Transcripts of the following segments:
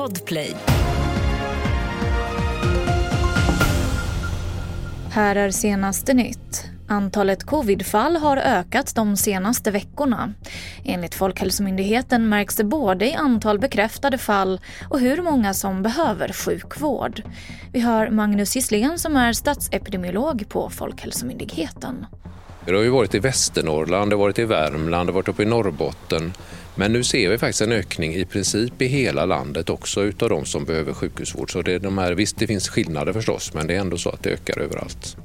Podplay. Här är senaste nytt. Antalet covidfall har ökat de senaste veckorna. Enligt Folkhälsomyndigheten märks det både i antal bekräftade fall och hur många som behöver sjukvård. Vi hör Magnus Gisslén som är statsepidemiolog på Folkhälsomyndigheten. Det har ju varit i Västernorrland, det har varit i Värmland, det har varit uppe i Norrbotten. Men nu ser vi faktiskt en ökning i princip i hela landet också utav de som behöver sjukhusvård. Så det, är de här, visst, det finns skillnader förstås, men det är ändå så att det ökar överallt.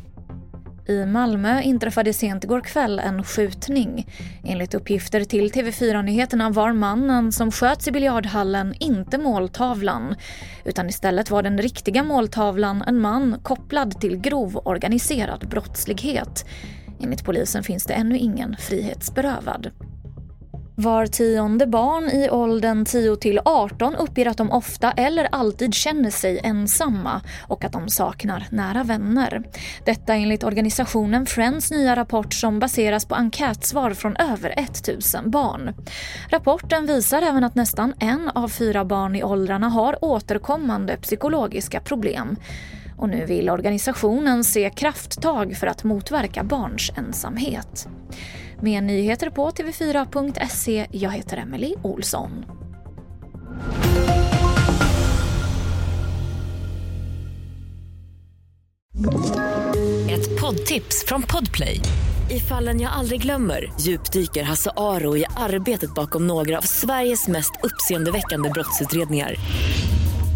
I Malmö inträffade sent igår kväll en skjutning. Enligt uppgifter till TV4-nyheterna var mannen som sköts i biljardhallen inte måltavlan. Utan istället var den riktiga måltavlan en man kopplad till grov organiserad brottslighet. Enligt polisen finns det ännu ingen frihetsberövad. Var tionde barn i åldern 10 till 18 uppger att de ofta eller alltid känner sig ensamma och att de saknar nära vänner. Detta enligt organisationen Friends nya rapport som baseras på enkätsvar från över 1000 barn. Rapporten visar även att nästan en av fyra barn i åldrarna har återkommande psykologiska problem. Och nu vill organisationen se krafttag för att motverka barns ensamhet. Mer nyheter på tv4.se. Jag heter Emily Olsson. Ett poddtips från Podplay. I fallen jag aldrig glömmer djupdyker Hasse Aro i arbetet bakom några av Sveriges mest uppseendeväckande brottsutredningar